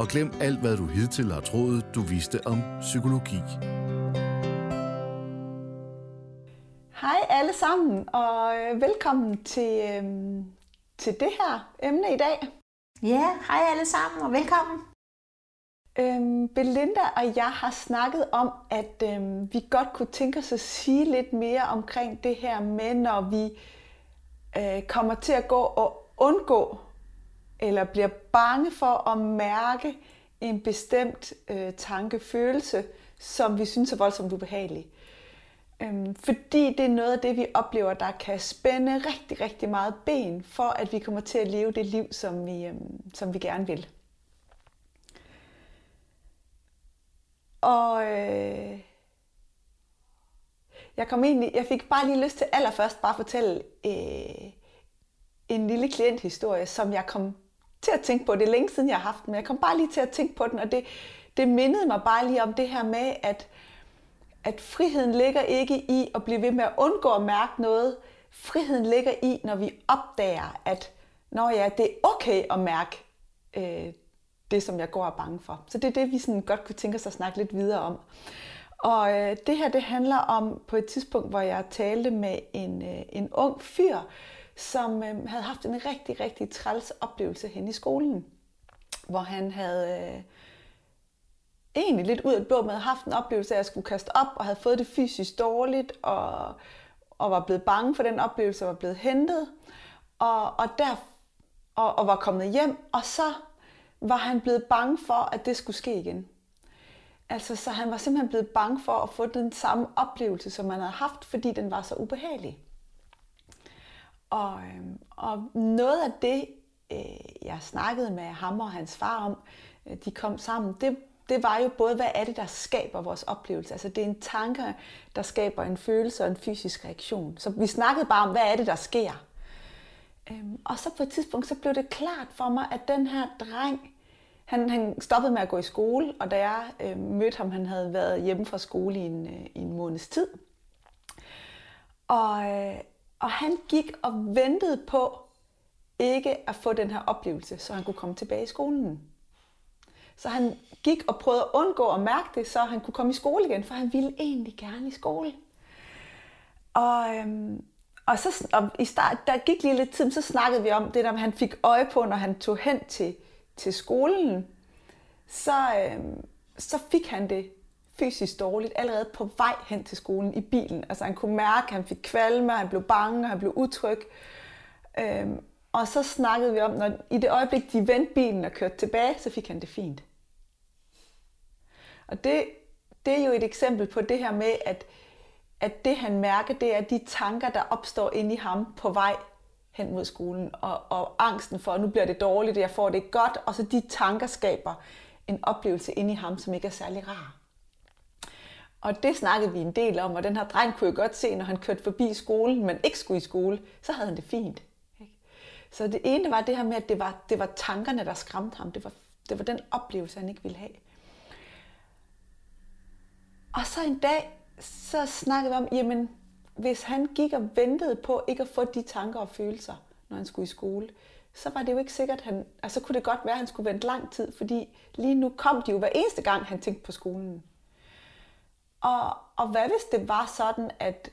og glem alt, hvad du hidtil har troet, du vidste om psykologi. Hej alle sammen, og øh, velkommen til, øhm, til det her emne i dag. Ja, hej alle sammen og velkommen. Øhm, Belinda og jeg har snakket om, at øhm, vi godt kunne tænke os at sige lidt mere omkring det her med, når vi øh, kommer til at gå og undgå eller bliver bange for at mærke en bestemt øh, tankefølelse, som vi synes er voldsomt ubehagelig. Øhm, fordi det er noget af det, vi oplever, der kan spænde rigtig, rigtig meget ben, for at vi kommer til at leve det liv, som vi, øhm, som vi gerne vil. Og øh, jeg, kom egentlig, jeg fik bare lige lyst til allerførst bare at fortælle øh, en lille klienthistorie, som jeg kom til at tænke på. Det er længe siden, jeg har haft den, men jeg kom bare lige til at tænke på den, og det, det mindede mig bare lige om det her med, at, at friheden ligger ikke i at blive ved med at undgå at mærke noget. Friheden ligger i, når vi opdager, at når ja, det er okay at mærke øh, det, som jeg går og er bange for. Så det er det, vi sådan godt kunne tænke os at snakke lidt videre om. Og øh, det her, det handler om på et tidspunkt, hvor jeg talte med en, øh, en ung fyr, som øh, havde haft en rigtig, rigtig træls oplevelse hen i skolen, hvor han havde øh, egentlig lidt ud af blå med haft en oplevelse af at skulle kaste op, og havde fået det fysisk dårligt, og, og var blevet bange for den oplevelse, og var blevet hentet, og, og, der, og, og var kommet hjem, og så var han blevet bange for, at det skulle ske igen. Altså, så han var simpelthen blevet bange for at få den samme oplevelse, som han havde haft, fordi den var så ubehagelig. Og, øhm, og noget af det, øh, jeg snakkede med ham og hans far om, øh, de kom sammen, det, det var jo både, hvad er det, der skaber vores oplevelse? Altså det er en tanke, der skaber en følelse og en fysisk reaktion. Så vi snakkede bare om, hvad er det, der sker? Øhm, og så på et tidspunkt, så blev det klart for mig, at den her dreng, han, han stoppede med at gå i skole, og da jeg øh, mødte ham, han havde været hjemme fra skole i en, øh, i en måneds tid. Og, øh, og han gik og ventede på ikke at få den her oplevelse, så han kunne komme tilbage i skolen. Så han gik og prøvede at undgå at mærke det, så han kunne komme i skole igen, for han ville egentlig gerne i skole. Og, øhm, og, så, og i start, der gik lige lidt tid, så snakkede vi om det, der han fik øje på, når han tog hen til, til skolen. Så, øhm, så fik han det fysisk dårligt allerede på vej hen til skolen i bilen. Altså han kunne mærke, at han fik kvalme, han blev bange, han blev utryg. Øhm, og så snakkede vi om, når i det øjeblik, de vendte bilen og kørte tilbage, så fik han det fint. Og det, det er jo et eksempel på det her med, at, at det han mærker, det er de tanker, der opstår inde i ham på vej hen mod skolen. Og, og angsten for, at nu bliver det dårligt, jeg får det ikke godt. Og så de tanker skaber en oplevelse inde i ham, som ikke er særlig rar. Og det snakkede vi en del om, og den her dreng kunne jo godt se, når han kørte forbi skolen, men ikke skulle i skole, så havde han det fint. Ikke? Så det ene var det her med, at det var, det var tankerne, der skræmte ham. Det var, det var den oplevelse, han ikke ville have. Og så en dag, så snakkede vi om, jamen, hvis han gik og ventede på ikke at få de tanker og følelser, når han skulle i skole, så var det jo ikke sikkert, at han, altså kunne det godt være, at han skulle vente lang tid, fordi lige nu kom de jo hver eneste gang, han tænkte på skolen. Og, og hvad hvis det var sådan, at,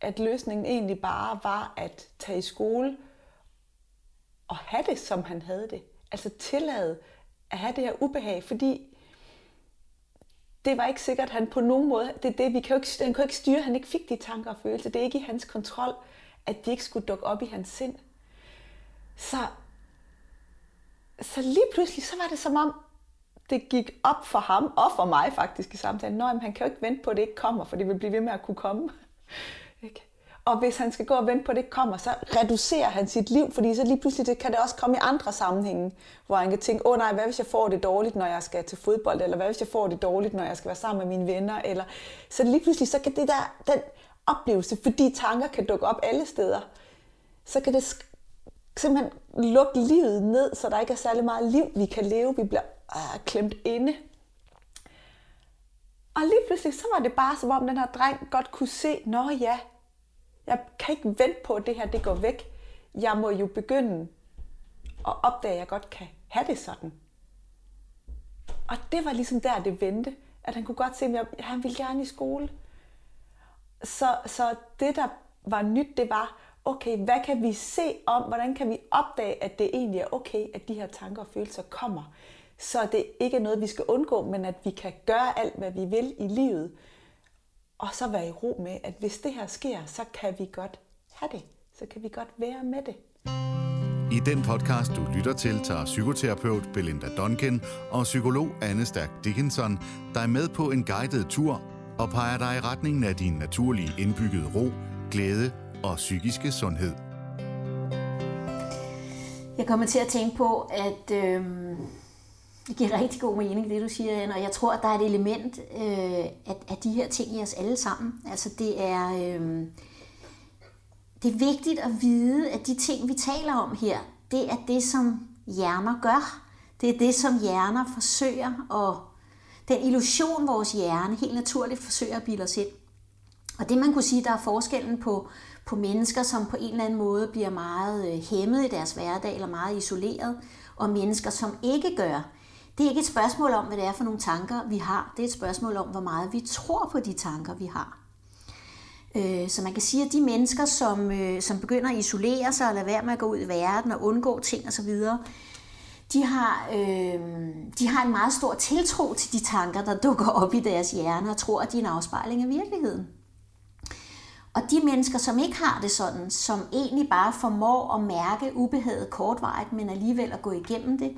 at løsningen egentlig bare var at tage i skole og have det, som han havde det? Altså tillade at have det her ubehag, fordi det var ikke sikkert, at han på nogen måde, det, det, vi kan jo ikke, han kunne ikke styre, han ikke fik de tanker og følelser. Det er ikke i hans kontrol, at de ikke skulle dukke op i hans sind. Så, så lige pludselig, så var det som om, det gik op for ham, og for mig faktisk i samtalen, Nå, han kan jo ikke vente på, at det ikke kommer, for det vil blive ved med at kunne komme. Og hvis han skal gå og vente på, at det kommer, så reducerer han sit liv, fordi så lige pludselig det kan det også komme i andre sammenhænge, hvor han kan tænke, åh oh, nej, hvad hvis jeg får det dårligt, når jeg skal til fodbold, eller hvad hvis jeg får det dårligt, når jeg skal være sammen med mine venner, eller så lige pludselig, så kan det der, den oplevelse, fordi tanker kan dukke op alle steder, så kan det simpelthen lukke livet ned, så der ikke er særlig meget liv, vi kan leve. Vi bliver øh, klemt inde. Og lige pludselig, så var det bare som om den her dreng godt kunne se, nå ja, jeg kan ikke vente på, at det her det går væk. Jeg må jo begynde at opdage, at jeg godt kan have det sådan. Og det var ligesom der, det vendte. At han kunne godt se, at han ville gerne i skole. Så, så det, der var nyt, det var, okay, hvad kan vi se om, hvordan kan vi opdage, at det egentlig er okay, at de her tanker og følelser kommer. Så det ikke er noget, vi skal undgå, men at vi kan gøre alt, hvad vi vil i livet. Og så være i ro med, at hvis det her sker, så kan vi godt have det. Så kan vi godt være med det. I den podcast, du lytter til, tager psykoterapeut Belinda Duncan og psykolog Anne Stærk Dickinson dig med på en guided tur og peger dig i retningen af din naturlige indbyggede ro, glæde og psykiske sundhed. Jeg kommer til at tænke på, at øh, det giver rigtig god mening, det du siger, Anne, og jeg tror, at der er et element øh, af, af de her ting i os alle sammen. Altså det er, øh, det er vigtigt at vide, at de ting, vi taler om her, det er det, som hjerner gør. Det er det, som hjerner forsøger at... Den illusion, vores hjerne helt naturligt forsøger at bilde os ind. Og det, man kunne sige, der er forskellen på på mennesker, som på en eller anden måde bliver meget øh, hæmmet i deres hverdag eller meget isoleret, og mennesker, som ikke gør. Det er ikke et spørgsmål om, hvad det er for nogle tanker, vi har. Det er et spørgsmål om, hvor meget vi tror på de tanker, vi har. Øh, så man kan sige, at de mennesker, som, øh, som begynder at isolere sig og lade være med at gå ud i verden og undgå ting osv., de har, øh, de har en meget stor tiltro til de tanker, der dukker op i deres hjerne og tror, at de er en afspejling af virkeligheden. Og de mennesker, som ikke har det sådan, som egentlig bare formår at mærke ubehaget kortvarigt, men alligevel at gå igennem det,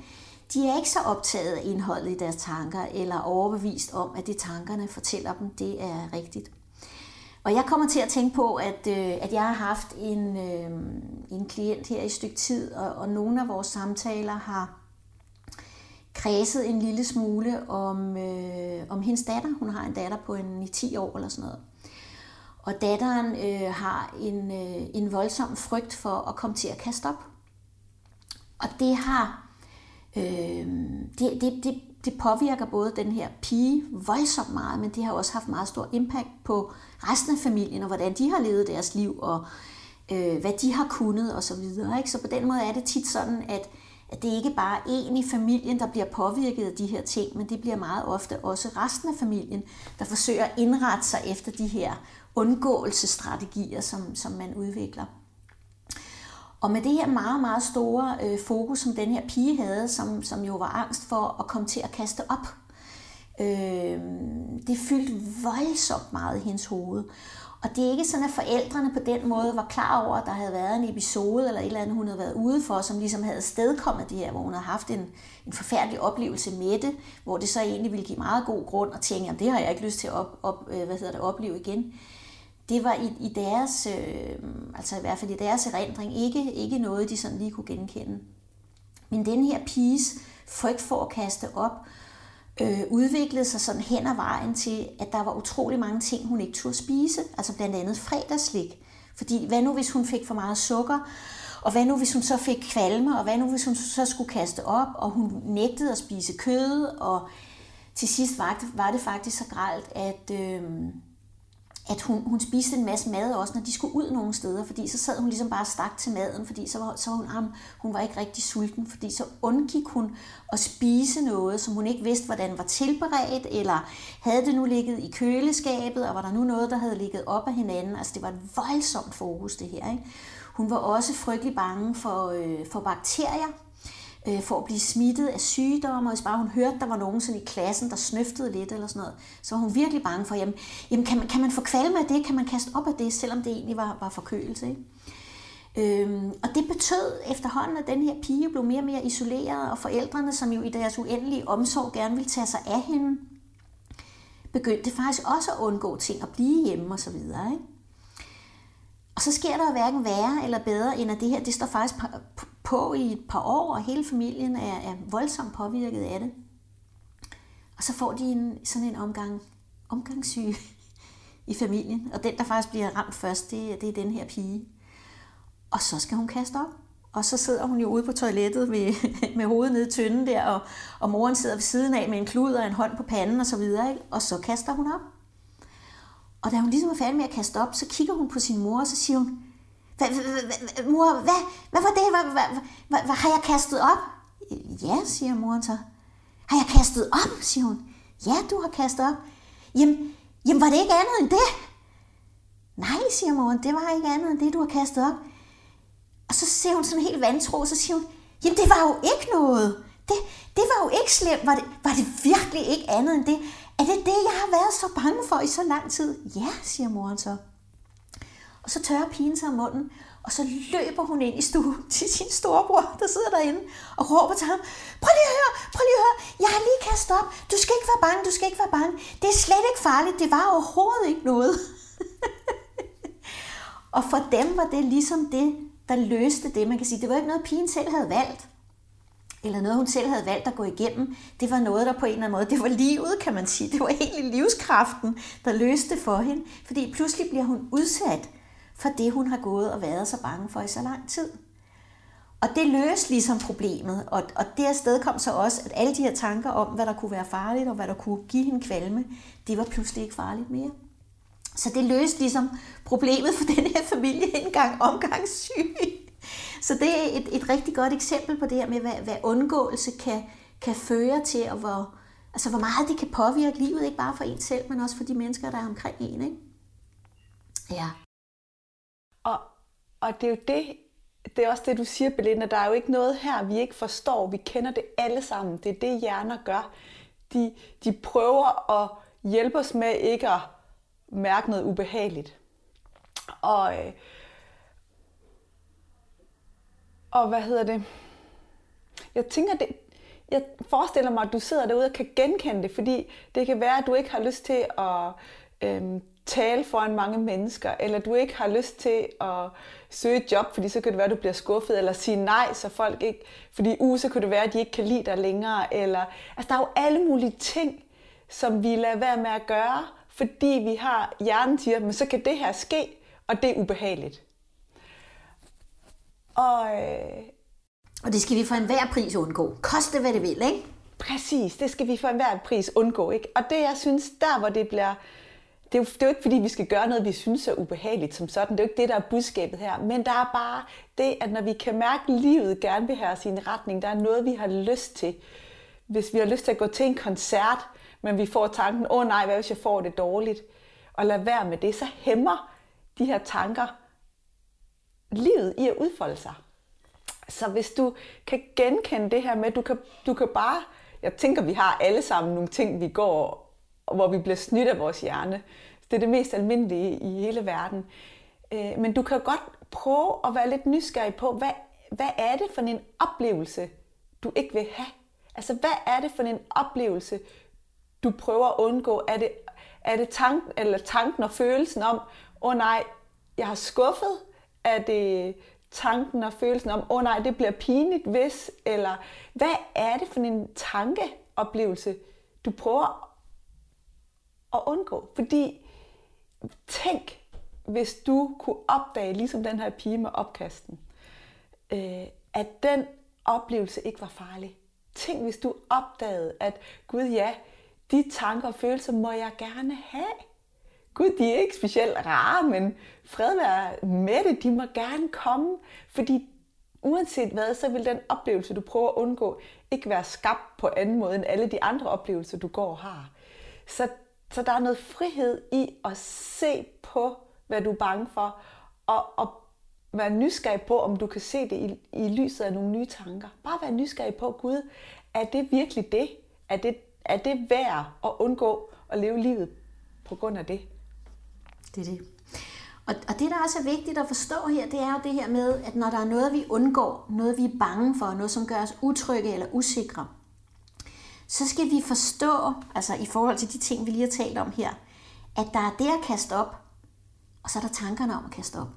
de er ikke så optaget af indholdet i deres tanker, eller overbevist om, at det tankerne fortæller dem, det er rigtigt. Og jeg kommer til at tænke på, at, øh, at jeg har haft en, øh, en klient her i et stykke tid, og, og nogle af vores samtaler har kredset en lille smule om, øh, om hendes datter. Hun har en datter på en 10 år eller sådan noget. Og datteren øh, har en, øh, en voldsom frygt for at komme til at kaste op. Og det har øh, det, det, det, det påvirker både den her pige voldsomt meget, men det har også haft meget stor impact på resten af familien, og hvordan de har levet deres liv, og øh, hvad de har kunnet osv. Så, videre, ikke? så på den måde er det tit sådan, at, at det ikke bare er en i familien, der bliver påvirket af de her ting, men det bliver meget ofte også resten af familien, der forsøger at indrette sig efter de her undgåelsesstrategier, som, som man udvikler. Og med det her meget, meget store øh, fokus, som den her pige havde, som, som jo var angst for at komme til at kaste op, øh, det fyldte voldsomt meget i hendes hoved. Og det er ikke sådan, at forældrene på den måde var klar over, at der havde været en episode eller et eller andet, hun havde været ude for, som ligesom havde stedkommet det her, hvor hun havde haft en, en forfærdelig oplevelse med det, hvor det så egentlig ville give meget god grund at tænke, at det har jeg ikke lyst til at op, op, øh, hvad hedder det, opleve igen det var i, i deres, øh, altså i hvert fald i deres erindring, ikke, ikke noget, de sådan lige kunne genkende. Men den her piges frygt for at kaste op, øh, udviklede sig sådan hen ad vejen til, at der var utrolig mange ting, hun ikke turde spise, altså blandt andet fredagslik. Fordi hvad nu, hvis hun fik for meget sukker, og hvad nu, hvis hun så fik kvalme, og hvad nu, hvis hun så skulle kaste op, og hun nægtede at spise kød, og til sidst var det, var det faktisk så gralt, at, øh, at hun, hun spiste en masse mad også, når de skulle ud nogle steder, fordi så sad hun ligesom bare stak til maden, fordi så var, så var hun, hun var ikke rigtig sulten, fordi så undgik hun at spise noget, som hun ikke vidste, hvordan var tilberedt, eller havde det nu ligget i køleskabet, og var der nu noget, der havde ligget op af hinanden. Altså det var et voldsomt fokus det her. Ikke? Hun var også frygtelig bange for, øh, for bakterier, øh, for at blive smittet af sygdomme, og hvis bare hun hørte, der var nogen sådan i klassen, der snøftede lidt eller sådan noget, så var hun virkelig bange for, jamen, jamen kan, man, kan man få kvalme af det, kan man kaste op af det, selvom det egentlig var, var forkølelse. Ikke? Øhm, og det betød efterhånden, at den her pige blev mere og mere isoleret, og forældrene, som jo i deres uendelige omsorg gerne ville tage sig af hende, begyndte faktisk også at undgå ting, at blive hjemme og så videre. Ikke? Og så sker der hverken værre eller bedre, end at det her, det står faktisk på i et par år, og hele familien er, er voldsomt påvirket af det. Og så får de en, sådan en omgang, omgangssyge i familien. Og den, der faktisk bliver ramt først, det, det er den her pige. Og så skal hun kaste op. Og så sidder hun jo ude på toilettet med, med hovedet nede i tynden der, og, og moren sidder ved siden af med en klud og en hånd på panden og så videre, ikke? og så kaster hun op. Og da hun ligesom er færdig med at kaste op, så kigger hun på sin mor, og så siger hun, mor, hvad, hvad var det? Hvad, hvad, hvad, har jeg kastet op? Ja, siger moren så. Har jeg kastet op, siger hun. Ja, du har kastet op. Jamen, jamen var det ikke andet end det? Nej, siger moren, det var ikke andet end det, du har kastet op. Og så ser hun sådan helt vantro, så siger hun, jamen det var jo ikke noget. Det, det var jo ikke slemt. Var det, var det virkelig ikke andet end det? Er det det, jeg har været så bange for i så lang tid? Ja, siger moren så. Og så tørrer pigen sig om munden, og så løber hun ind i stuen til sin storebror, der sidder derinde, og råber til ham, prøv lige at høre, prøv lige at høre, jeg har lige kastet op, du skal ikke være bange, du skal ikke være bange, det er slet ikke farligt, det var overhovedet ikke noget. og for dem var det ligesom det, der løste det, man kan sige, det var ikke noget, pigen selv havde valgt eller noget, hun selv havde valgt at gå igennem, det var noget, der på en eller anden måde, det var livet, kan man sige. Det var egentlig livskraften, der løste for hende. Fordi pludselig bliver hun udsat for det, hun har gået og været så bange for i så lang tid. Og det løste ligesom problemet, og, og det sted kom så også, at alle de her tanker om, hvad der kunne være farligt, og hvad der kunne give hende kvalme, det var pludselig ikke farligt mere. Så det løste ligesom problemet for den her familie engang omgangssyg. Så det er et, et rigtig godt eksempel på det her med, hvad, hvad undgåelse kan, kan føre til, og hvor, altså hvor meget det kan påvirke livet, ikke bare for en selv, men også for de mennesker, der er omkring en. Ikke? Ja. Og, og det er jo det, det er også det, du siger, Belinda, der er jo ikke noget her, vi ikke forstår. Vi kender det alle sammen. Det er det, hjerner gør. De, de prøver at hjælpe os med ikke at mærke noget ubehageligt. Og, øh, og hvad hedder det? Jeg tænker, det, jeg forestiller mig, at du sidder derude og kan genkende det, fordi det kan være, at du ikke har lyst til at øhm, tale foran mange mennesker, eller du ikke har lyst til at søge et job, fordi så kan det være, at du bliver skuffet, eller sige nej, så folk ikke, fordi uh, så kan det være, at de ikke kan lide dig længere, eller, altså der er jo alle mulige ting, som vi lader være med at gøre, fordi vi har hjernen siger, men så kan det her ske, og det er ubehageligt. Og, øh, og det skal vi for enhver pris undgå. Koste hvad det vil, ikke? Præcis, det skal vi for enhver pris undgå. Ikke? Og det, jeg synes, der hvor det bliver... Det er, jo, det er jo ikke, fordi vi skal gøre noget, vi synes er ubehageligt som sådan. Det er jo ikke det, der er budskabet her. Men der er bare det, at når vi kan mærke, at livet gerne vil have os i en retning, der er noget, vi har lyst til. Hvis vi har lyst til at gå til en koncert, men vi får tanken, åh oh, nej, hvad hvis jeg får det dårligt? Og lad være med det, så hæmmer de her tanker livet i at udfolde sig. Så hvis du kan genkende det her med, du kan, du kan bare, jeg tænker, vi har alle sammen nogle ting, vi går, hvor vi bliver snydt af vores hjerne. Det er det mest almindelige i hele verden. Øh, men du kan godt prøve at være lidt nysgerrig på, hvad, hvad er det for en oplevelse, du ikke vil have? Altså, hvad er det for en oplevelse, du prøver at undgå? Er det, er det tanken, eller tanken og følelsen om, åh oh, nej, jeg har skuffet, er det tanken og følelsen om, åh oh nej, det bliver pinligt hvis, eller hvad er det for en tankeoplevelse, du prøver at undgå? Fordi tænk, hvis du kunne opdage, ligesom den her pige med opkasten, øh, at den oplevelse ikke var farlig. Tænk, hvis du opdagede, at Gud ja, de tanker og følelser må jeg gerne have. Gud, de er ikke specielt rare, men fred være med det, de må gerne komme, fordi uanset hvad, så vil den oplevelse, du prøver at undgå, ikke være skabt på anden måde end alle de andre oplevelser, du går og har. Så, så der er noget frihed i at se på, hvad du er bange for, og, og være nysgerrig på, om du kan se det i, i lyset af nogle nye tanker. Bare være nysgerrig på, Gud, er det virkelig det? Er det, er det værd at undgå at leve livet på grund af det? Det er det. Og, og det, der også er vigtigt at forstå her, det er jo det her med, at når der er noget, vi undgår, noget, vi er bange for, noget, som gør os utrygge eller usikre, så skal vi forstå, altså i forhold til de ting, vi lige har talt om her, at der er det at kaste op, og så er der tankerne om at kaste op.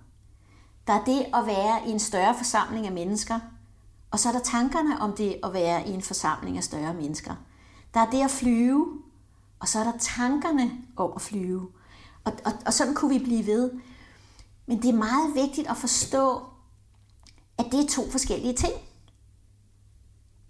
Der er det at være i en større forsamling af mennesker, og så er der tankerne om det at være i en forsamling af større mennesker. Der er det at flyve, og så er der tankerne om at flyve. Og, og, og sådan kunne vi blive ved. Men det er meget vigtigt at forstå, at det er to forskellige ting.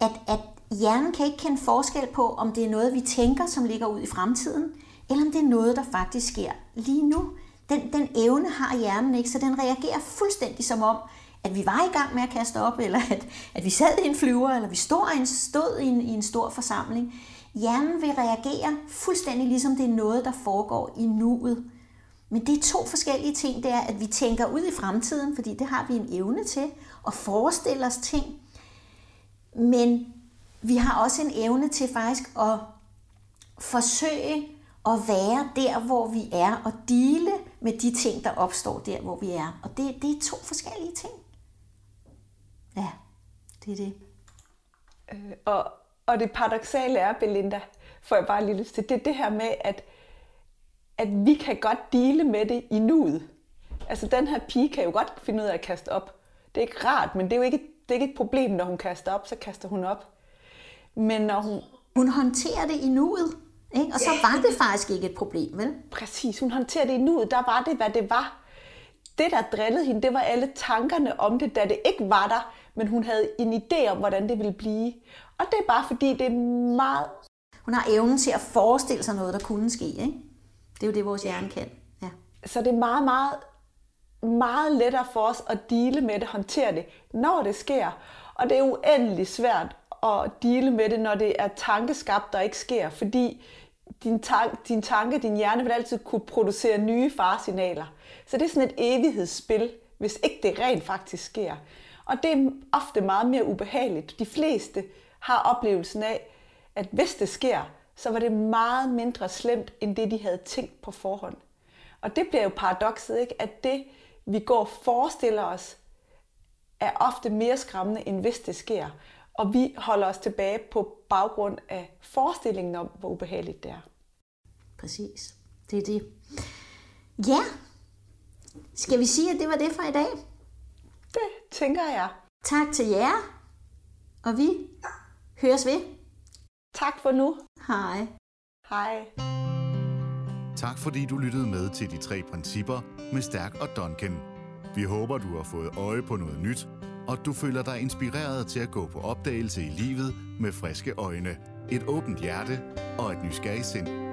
At, at hjernen kan ikke kende forskel på, om det er noget, vi tænker, som ligger ud i fremtiden, eller om det er noget, der faktisk sker lige nu. Den, den evne har hjernen ikke, så den reagerer fuldstændig som om, at vi var i gang med at kaste op, eller at, at vi sad i en flyver, eller vi stod i en, stod i en, i en stor forsamling. Hjernen vil reagere fuldstændig ligesom det er noget, der foregår i nuet. Men det er to forskellige ting. Det er, at vi tænker ud i fremtiden, fordi det har vi en evne til, at forestille os ting. Men vi har også en evne til faktisk at forsøge at være der, hvor vi er, og dele med de ting, der opstår der, hvor vi er. Og det, det er to forskellige ting. Ja, det er det. Øh, og, og det paradoxale er, Belinda, får jeg bare lige lyst til, det er det her med, at, at vi kan godt dele med det i nuet. Altså den her pige kan jo godt finde ud af at kaste op. Det er ikke rart, men det er jo ikke, det er ikke et problem, når hun kaster op, så kaster hun op. Men når hun... Hun håndterer det i nuet, ikke? og så ja. var det faktisk ikke et problem, vel? Præcis, hun håndterer det i nuet. Der var det, hvad det var. Det, der drillede hende, det var alle tankerne om det, da det ikke var der, men hun havde en idé om, hvordan det ville blive. Og det er bare fordi, det er meget... Hun har evnen til at forestille sig noget, der kunne ske. Ikke? Det er jo det, vores hjerne kan. Ja. Så det er meget, meget, meget lettere for os at dele med det, håndtere det, når det sker. Og det er uendelig svært at dele med det, når det er tankeskabt, der ikke sker, fordi din, tank, din tanke, din hjerne vil altid kunne producere nye faresignaler. Så det er sådan et evighedsspil, hvis ikke det rent faktisk sker. Og det er ofte meget mere ubehageligt. De fleste har oplevelsen af, at hvis det sker, så var det meget mindre slemt, end det de havde tænkt på forhånd. Og det bliver jo paradokset, ikke? at det vi går og forestiller os, er ofte mere skræmmende, end hvis det sker. Og vi holder os tilbage på baggrund af forestillingen om, hvor ubehageligt det er. Præcis. Det er det. Ja. Skal vi sige, at det var det for i dag? Det tænker jeg. Tak til jer. Og vi høres ved. Tak for nu. Hej. Hej. Tak fordi du lyttede med til de tre principper med Stærk og Duncan. Vi håber, du har fået øje på noget nyt, og du føler dig inspireret til at gå på opdagelse i livet med friske øjne, et åbent hjerte og et nysgerrigt sind.